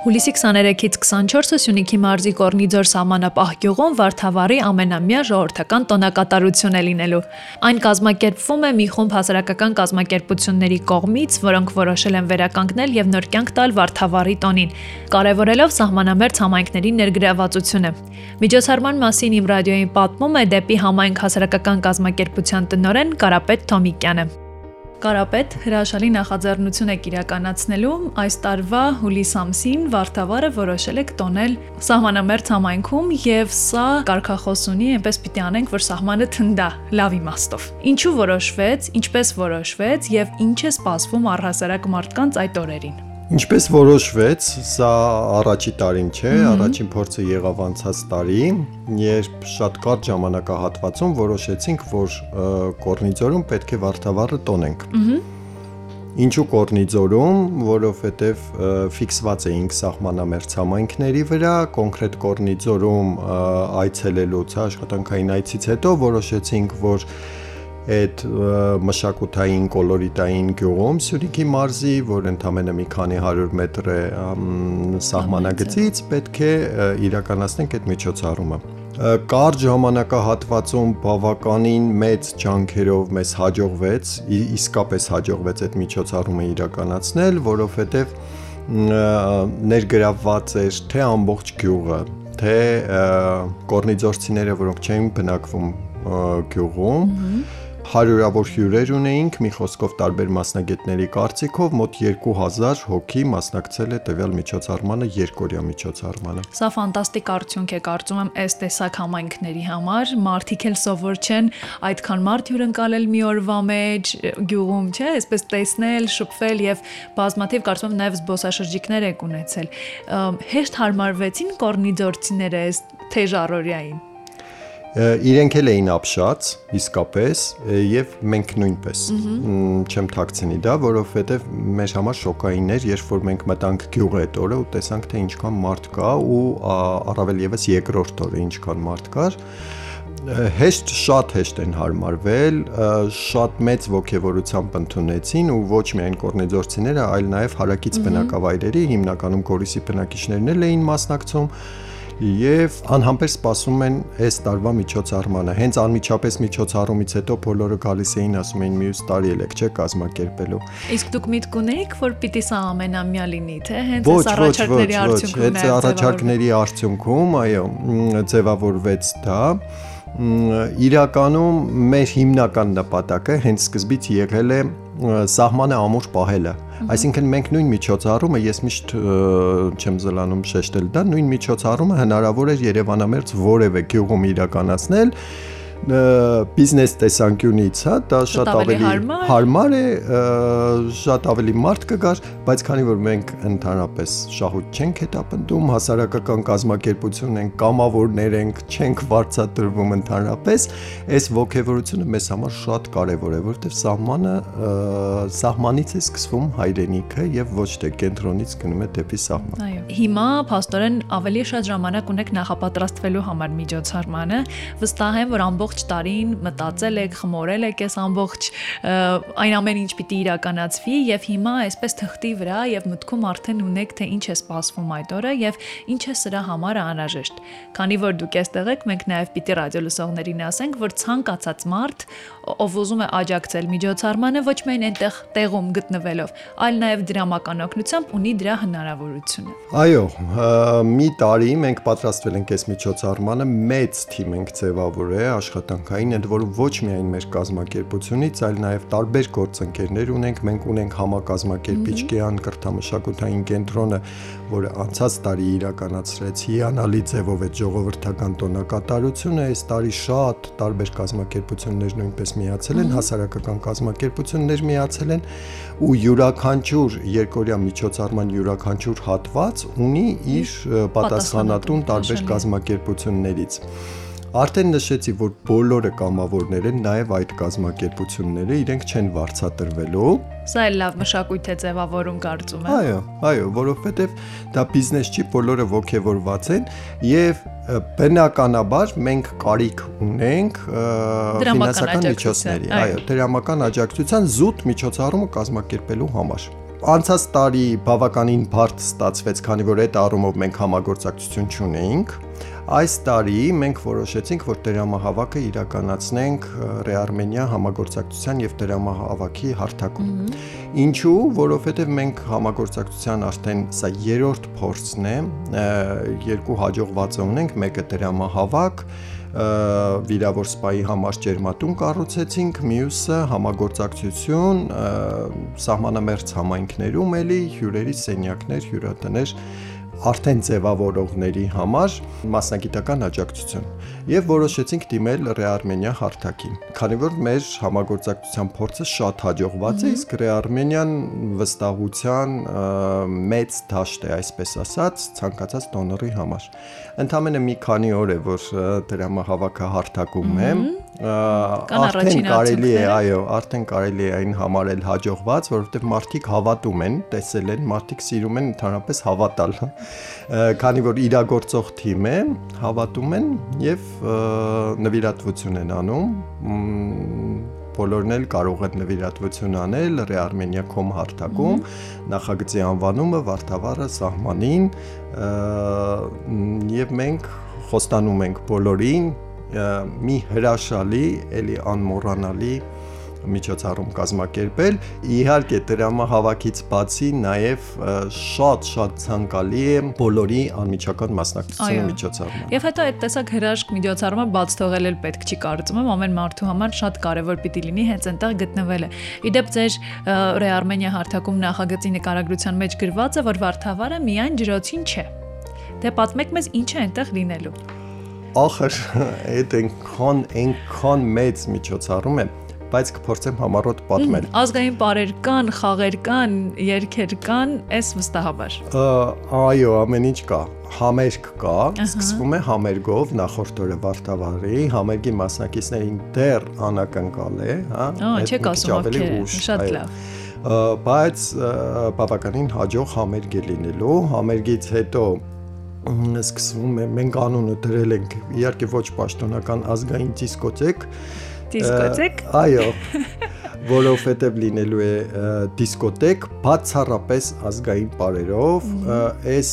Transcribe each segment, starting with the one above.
Հուլիսի 23-ից 24-ը Սյունիքի մարզի Կորնիձոր սահմանապահ գյուղում Վարդավառի ամենամյա ժողովրդական տոնակատարություն է լինելու։ Այն կազմակերպվում է մի խումբ հասարակական կազմակերպությունների կողմից, որոնք որոշել են վերականգնել եւ նոր կյանք տալ Վարդավառի տոնին, կարևորելով սահմանամերձ համայնքների ներգրավվածությունը։ Միջոցառման մասին իմ ռադիոյին պատմում է դեպի համայնք հասարակական կազմակերպության տնօրեն Կարապետ Թոմիկյանը։ Կարապետ հրաշալի նախաձեռնություն եք իրականացնելու այս տարվա հուլիս ամսին Վարդավառը որոշել եք տոնել սահմանամերձ համայնքում եւ սա կարկախոս ունի, այնպես պիտի անենք, որ սահմանը թնդա լավ իմաստով։ Ինչու որոշվեց, ինչպես որոշվեց եւ ինչ է սպասվում առհասարակ մարդկանց այդ օրերին։ Ինչպես որոշվեց, սա առաջի տարին չէ, առաջին փորձը եղավ անցած տարի, երբ շատ կարճ ժամանակահատվածում որոշեցինք, որ Կորնիձորում պետք է Վարդավառը տոնենք։ Ինչու Կորնիձորում, որովհետև ֆիքսված էինք սահմանամերձ համայնքների վրա, կոնկրետ Կորնիձորում այցելելուց, աշխատանքային այցից հետո որոշեցինք, որ այդ մշակութային կոլորիտային գյուղում Սյունիքի մարզի, որ ընդամենը մի քանի 100 մետր է սահմանագծից, պետք է իրականացնենք այդ միջոցառումը կարճ ժամանակահատվածում բավականին մեծ ջանքերով մեզ հաջողվեց, իսկապես հաջողվեց այդ միջոցառումը իրականացնել, որովհետև ներգրավված էր թե ամբողջ գյուղը, թե կորնիձորցիները, որոնք չէին բնակվում գյուղում, հարյուրավոր հյուրեր ունեինք, մի խոսքով տարբեր մասնագետների կարծիքով մոտ 2000 հոգի մասնակցել է տվյալ միջոցառմանը, երկորյա միջոցառմանը։ Սա ֆանտաստիկ արդյունք է, կարծում եմ, այս տեսակ համայնքների համար, մարդիկ էլ սովոր չեն այդքան մարդ հյուրընկալել մի օրվա մեջ գյուղում, չէ՞, այսպես տեսնել, շփվել եւ բազմաթիվ կարծում եմ նաեւ զբոսաշրջիկներ եք ունեցել։ Հեշտ հարմարվեցին կորնիձորցիները այս թեժ առօրյային իրենք էլ էին ապշած իսկապես եւ մենք նույնպես չեմ ཐակցնի դա որովհետեւ մեր համար շոկային էր երբ որ մենք մտանք գյուղը այդ օրը ու տեսանք թե ինչքան մարդ կա ու առավել եւս երկրորդ օրը ինչքան մարդ կար հեշտ շատ հեշտ են հարմարվել, շատ մեծ ողջավորությամբ ընդունեցին ու ոչ միայն կորնեձորցիները, այլ նաև հարակից բնակավայրերի, հիմնականում Գորիսի բնակիչներն էլ էին մասնակցում եւ անհամբեր սպասում են այս տարվա միջոցառմանը։ Հենց անմիջապես միջոցառումից հետո բոլորը գալիս էին ասում էին մյուս տարի ելեք չէ կազմակերպելու։ Իսկ դուք միտք ունեիք, որ պիտի սա ամենամյա լինի, թե հենց այս առաջարկների արդյունքում։ Հենց առաջարկների արդյունքում, այո, ձևավորվեց դա իրականում մեր հիմնական նպատակը հենց սկզբից եղել է սահմանը ամուր պահելը։ Այսինքն մենք նույն միջոցառումը, ես միշտ չեմ զլանում շեշտել դա, նույն միջոցառումը հնարավոր է Երևանամերձ որևէ գյուղում իրականացնել, բիզնես տեսանկյունից, հա, դա շատ ավելի հարմար է, շատ ավելի մարդ կգար, բայց քանի որ մենք ընդհանրապես շահույթ չենք հետապնդում, հասարակական կազմակերպություն ենք, կամավորներ ենք, չենք վարձատրվում ընդհանրապես, այս ողջևորությունը մեզ համար շատ կարևոր է, որովհետև սահմանը սահմանից է սկսվում հայրենիքը եւ ոչ թե կենտրոնից գնում է դեպի սահման։ Այո։ Հիմա փաստորեն ավելի շատ ժամանակ ունեք նախապատրաստվելու համար միջոցառմանը։ Վստահ եմ, որ ամբողջ ամբողջ տարին մտածել եք, խմորել եք այս ամբողջ այն ամեն ինչ պիտի իրականացվի եւ հիմա այսպես թղթի վրա եւ մտքում արդեն ունեք թե ինչ է սպասվում այդ օրը եւ ինչ է սրա համար անհրաժեշտ։ Քանի որ դուք այստեղ եք, մենք նաեւ պիտի ռադիո լսողներին ասենք, որ ցանկացած մարդ, ով ուզում է աջակցել միջոցառմանը, ոչ միայն այնտեղ տեղում գտնվելով, այլ նաեւ դրամական օգնությամբ ունի դրա հնարավորությունը։ Այո, մի տարի մենք պատրաստվել ենք այս միջոցառմանը, մեծ թիմ ենք ձևավորել աշխատ աշխատանքային, ընդ որում ոչ միայն մեր կազմակերպությունից, այլ նաև տարբեր գործընկերներ ունենք։ Մենք ունենք համակազմակերպիչ Կեան կրթամշակութային կենտրոնը, որը անցած տարի իրականացրեց հիանալի ձևով այդ ժողովրդական տոնակատարությունը։ Այս տարի շատ տարբեր կազմակերպություններ նույնպես միացել են, հասարակական կազմակերպություններ միացել են ու յուրաքանչյուր երկորյա միջոցառման յուրաքանչյուր հատված ունի իր պատասխանատուն տարբեր կազմակերպություններից։ Արդեն նշեցի, որ բոլորը կամավորներ են, նաև այդ կազմակերպությունները իրենք չեն վարձատրվելու։ Սա էլ լավ մշակույթ է ձևավորում կարծում եմ։ Այո, այո, որովհետև դա բիզնես չի, բոլորը ողջևորված են եւ բնականաբար մենք կարիք ունենք ֆինանսական միջոցների, այո, դրամական աջակցության զուտ միջոցառումը կազմակերպելու համար։ անցած տարի բավականին բարդ ստացվեց, քանի որ այդ առումով մենք համագործակցություն չունեինք։ Այս տարի մենք որոշեցինք, որ դրամահավաքը իրականացնենք Ռեարմենիա համագործակցության եւ դրամահավաքի հարթակում։ Ինչու, որովհետեւ մենք համագործակցության արդեն սա երրորդ փորձն է, երկու հաջողված ունենք, մեկը դրամահավաք, վիրավոր սպայի համար ջերմատուն կառուցեցինք, մյուսը համագործակցություն սահմանամերձ համայնքներում էլի հյուրերի սենյակներ, հյուրատներ արդեն ձևավորողների համար մասնագիտական աջակցություն եւ որոշեցինք դիմել Ռեարմենիա հարթակին։ Քանի որ մեր համագործակցության փորձը շատ հաջողված է, իսկ Ռեարմենիան վստահության մեծ դաշտ է, այսպես ասած, ցանկացած դոնորի համար։ Ընդամենը մի քանի օր է, որ դրամահավաքը հարթակում է, արդեն կարելի է, այո, արդեն կարելի է այն համարել հաջողված, որովհետև մարդիկ հավատում են, տեսել են, մարդիկ սիրում են ընդհանրապես հավատալ։ Քանի որ իրագործող թիմ է, հավատում են եւ նվիրատվություն են անում բոլորն էլ կարող են նվիրատվություն անել Rearmenia.com հարթակում նախագծի անվանումը Վարդավառը սահմանին եւ մենք խոստանում ենք բոլորին մի հրաշալի, ելի անմոռանալի միջոցառում կազմակերպել։ Իհարկե դրամահավաքից բացի նաև շատ-շատ ցանկալի է բոլորի անմիջական մասնակցությունը միջոցառման։ Եվ հետո այդ տեսակ հրաշք միջոցառումը բաց թողել էլ պետք չի կարծում եմ, ամեն մարդու համար շատ կարևոր պիտի լինի հենց այնտեղ գտնվելը։ Իդեպ ձեր Ռեարմենիա հարթակում նախագծի նկարագրության մեջ գրված է, որ Վարդավառը միայն ջրոցին չէ։ Դե պատմեք մեզ ինչ է այնտեղ լինելու ախր այդ այնքան այնքան մեծ միջոցառում է բայց կփորձեմ համառոտ պատմել։ Ազգային բարեր կան, խաղեր կան, երգեր կան, էս վստահաբար։ Այո, ամեն ինչ կա։ Համերգ կա, սկսվում է համերգով նախորդ օրը Վարդավառի, համերգի մասնակիցներին դեռ անակնկալ է, հա։ Ահա, չեք ասում, օքեյ, շատ լավ բայց բավականին հաջող համերգ է լինելու համերգից հետո սկսվում է մենք անունը դրել ենք իհարկե ոչ պաշտոնական ազգային դիսկոթեկ Դիսկոթեկ։ Այո որովհետև լինելու է դիսկոտեկ բացառապես ազգային բարերով այս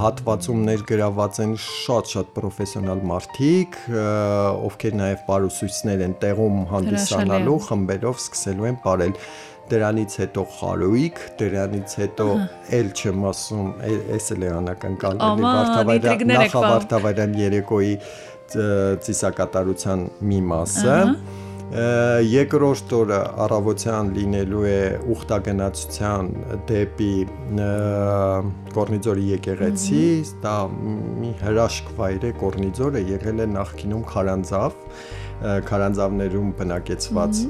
հատվածում ներգրաված են շատ-շատ պրոֆեսիոնալ մարդիկ ովքեր նաև բարուսույցներ են տեղում հանդիսանալու խմբերով սկսելու են բարել դրանից հետո խարույկ, դրանից հետո էլ չեմ ասում, էս էլ է անակնկալների Վարդավայրյան նախավարդավայրյան երեկոյի ծիսակատարության մի մասը երկրորդ օրը առավոտյան լինելու է ուխտագնացության դեպի Կորնիձորի եկեղեցի, դա մի հրաշք վայր է Կորնիձորը, եղել է նախկինում Խարանձավ, քարանձավներում բնակեցված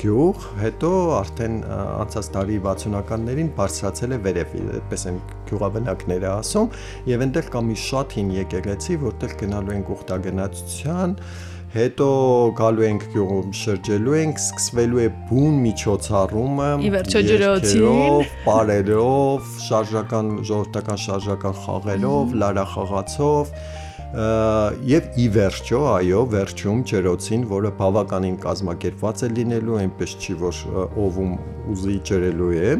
գյուղ, հետո արդեն անցած տարի 60-ականներին բարձրացել է վերև, այդպես են գյուղաբնակները ասում, եւ այնտեղ կա մի շատ հին եկեղեցի, որտեղ գնալու են ուխտագնացության, հետո գալու ենք գյուղում շրջելու ենք, սկսվելու է բուն միջոցառումը, ի վերջո ջրոցին, բարերով, շարժական ժողովրդական շարժական խաղերով, լարախաղացով եւ ի վերջո, այո, վերջում ջրոցին, որը բավականին կազմակերպված է լինելու, այնպես չի որ ովում ուզի ջրելու է,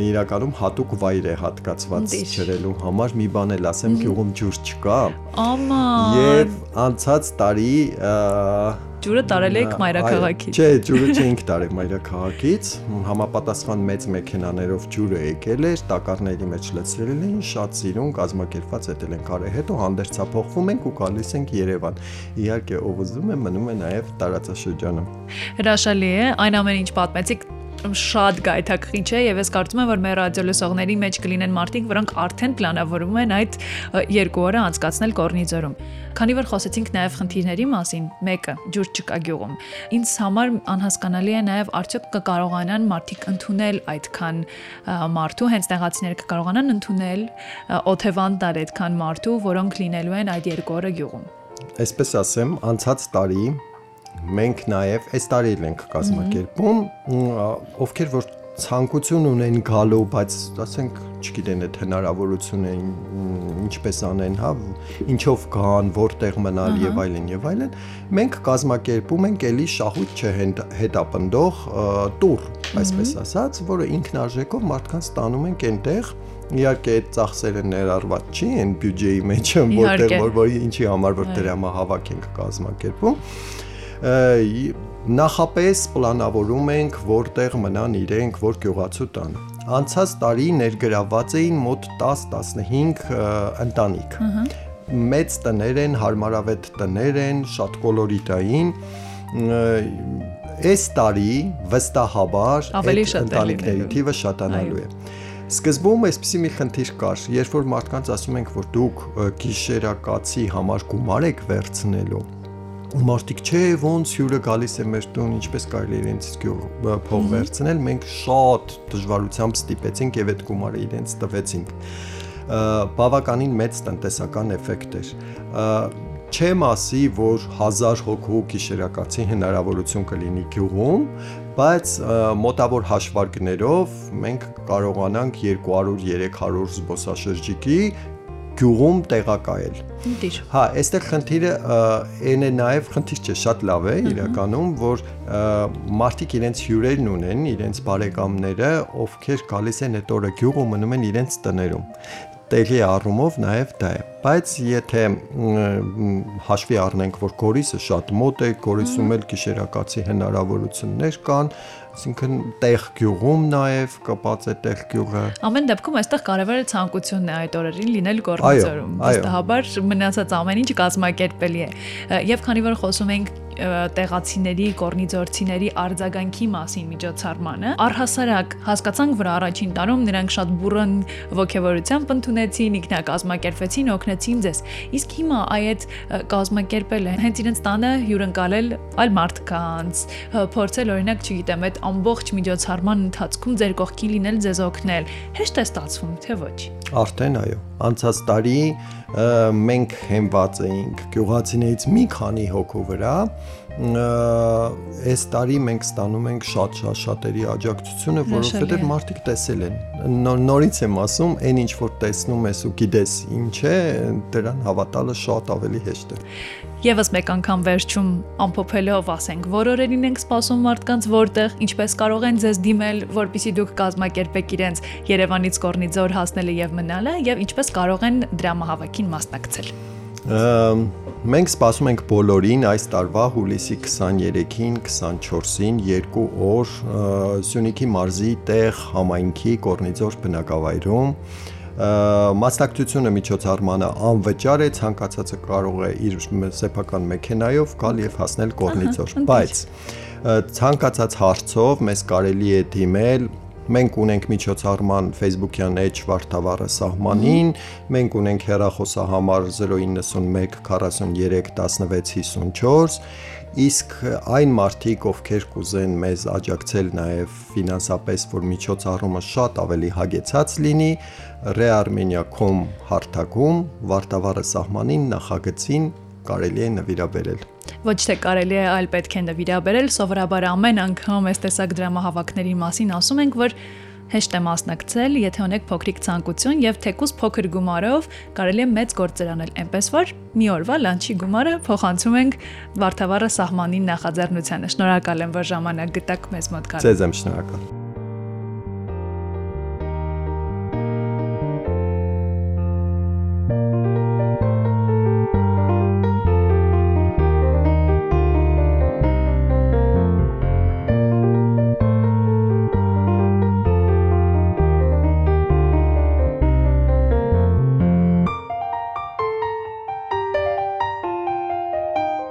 իրականում հատուկ վայր է հատկացված ջրելու համար մի բան էլ ասեմ գյուղում ջուր չկա աման եւ անցած տարի ջուրը տարել եք մայրաքաղաքից չէ ջուրը չէինք տարել մայրաքաղաքից համապատասխան մեծ մեքենաներով ջուրը եկել էր տակառների մեջ լցրել էին շատ սիրուն կազմակերպված ետել են կարե հետո հանդերձափոխվում ենք ու գալիս ենք Երևան իհարկե ով ուզում է մնում է նաև տարածաշրջանում հրաշալի է այն ամեն ինչ պատմեցիք շատ գայթակղիչ է եւ ես կարծում եմ որ մեր ռադիո լսողների մեջ կլինեն մարդիկ, որոնք արդեն պլանավորում են այդ երկու օրը անցկացնել Կորնիձորում։ Քանի որ խոսեցինք նաեւ խնդիրների մասին, մեկը ջուր չկա գյուղում։ Ինձ համար անհասկանալի է նաեւ արդյոք կկարողանան մարդիկ ընդունել այդքան մարդու, հենց տեղացիները կկարողանան ընդունել օթևան տալ այդքան մարդու, որոնք լինելու են այդ երկու օրը գյուղում։ Այսպես ասեմ, անցած տարի մենք նաև այս տարի ենք կազմակերպում, ովքեր որ ցանկություն ունեն գալու, բայց ասենք, չգիտեն, այդ հնարավորությունը ինչպես անեն, հա, ինչով գան, որտեղ մնալ եւ այլն եւ այլն, մենք կազմակերպում ենք էլի շահույթ չհետապնդող տուր, այսպես ասած, որը ինքնարժեքով մարդկանց տանում ենք այնտեղ Իհարկե այդ ծախսերը ներառված չի այն բյուջեի մեջ, որտեղ որ ինչի համար որ դրամա հավաքենք կազմակերպում նախապես պլանավորում ենք որտեղ մնան իրենք, որ գյուղացու տան։ Անցած տարի ներգրաված էին մոտ 10-15 ընտանիք։ Մեծ տներ են, հարմարավետ տներ են, շատ կոլորիտային այս տարի վստահաբար այդ ընտանիքների թիվը շատանալու է։ Սկզբում այսպեսի մի խնդիր կար, երբ որ մարդկանց ասում ենք, որ դուք գիշերակացի համար գումար եք վերցնելու, ու մարդիկ չէ ոնց հյուրը գալիս է մեր տուն ինչպես կարելի է իրենց փող վերցնել մենք շատ դժվարությամբ ստիպեցինք եւ այդ գումարը իրենց տվեցինք բավականին մեծ տնտեսական էֆեկտ էր չեմ ասի, որ 1000 հոգու գիշերակացի հնարավորություն կլինի գյուղում, բայց մոտավոր հաշվարկներով մենք կարողանանք 200-300 զբոսաշրջիկի գյուղում տեղակայել։ Դիր։ Հա, այստեղ խնդիրը այն է նաև խնդիր չէ, շատ լավ է իրականում, որ մարդիկ իրենց հյուրերն ունեն, իրենց բարեկամները, ովքեր գալիս են այդ օրը գյուղ ու մնում են իրենց տներում տեղի առումով նաև դա է բայց եթե հաշվի առնենք որ Գորիսը շատ մոտ է Գորիսում էլ գիշերակացի հնարավորություններ կան Այսինքն տեղ գյուղում նաև կապած է տեղ գյուղը։ Ամեն դեպքում այստեղ կարևորը ցանկությունն է այդ օրերին լինել Գորնիձորում։ Վստահաբար մնացած ամեն ինչ կազմակերպելի է։ Եվ քանի որ խոսում ենք տեղացիների, կորնիձորցիների արձագանքի մասին միջոցառմանը, առհասարակ հասկացանք, որ առաջին տարում նրանք շատ բուրըն ողջավորությամբ ընդունեցին, ինքնակազմակերպվեցին, օգնեցին ձեզ։ Իսկ հիմա այդ կազմակերպելը հենց իրենց տանը հյուրընկալել այլ մարդկանց, փորձել օրինակ, չգիտեմ, այդ ամբողջ միջոցառման ընթացքում ձեր կողքին լինել, ձեզ օգնել, հեշտ է ստացվում, թե ոչ։ Արդեն այո, անցած տարի մենք հենված էինք գյուղացիներից մի քանի հոգու վրա, այս տարի մենք ստանում ենք շատ շատ շատերի աջակցությունը, որովհետև մարդիկ տեսել են։ Նորից եմ ասում, այն ինչ որ տեսնում ես ու գիտես ինչ է, դրան հավատալը շատ ավելի հեշտ է։ Եվս մեկ անգամ վերջում ամփոփելով ասենք, որ օրերին ենք սպասում մարդկանց որտեղ, ինչպես կարող են ձեզ դիմել, որpիսի դուք կազմակերպեք իրենց Երևանից Կորնիձոր հասնելը եւ մնալը եւ ինչպես կարող են դրամահավաքին մասնակցել։ Մենք սպասում ենք բոլորին այս տարվա հուլիսի 23-ին, 24-ին երկու օր Սյունիքի մարզի տեղ համայնքի Կորնիձոր բնակավայրում մասնակցությունը միջոցառմանը անվճար է, ցանկացածը կարող է իր սեփական մեքենայով գալ եւ հասնել Կորնիձոր, բայց ցանկացած հարցով մեզ կարելի է դիմել Մենք ունենք միջոցառման Facebook-յան էջ Վարդավառը սահմանին, մենք ունենք հեռախոսահամար 091 43 1654, իսկ այն մարդիկ, ովքեր կուզեն մեզ աջակցել նաև ֆինանսապես, որ միջոցառումը շատ ավելի հագեցած լինի, rearmenia.com հարթակում Վարդավառը սահմանին նախագծին կարելի է նվիրաբերել ոչ թե կարելի է, այլ պետք է նվիրաբերել։ Սովորաբար ամեն անգամ այս տեսակ դրամահավաքների մասին ասում ենք, որ հեշտ է մասնակցել, եթե ունեք փոքրիկ ցանկություն եւ թեկուզ փոքր գումարով կարելի է մեծ գործեր անել, այնպես որ մի օրվա լանչի գումարը փոխանցում ենք Վարդավառը սահմանին նախաձեռնությանը։ Շնորհակալ եմ, որ ժամանակ գտաք մեզ մոտ գալ։ Ձեզ եմ շնորհակալ։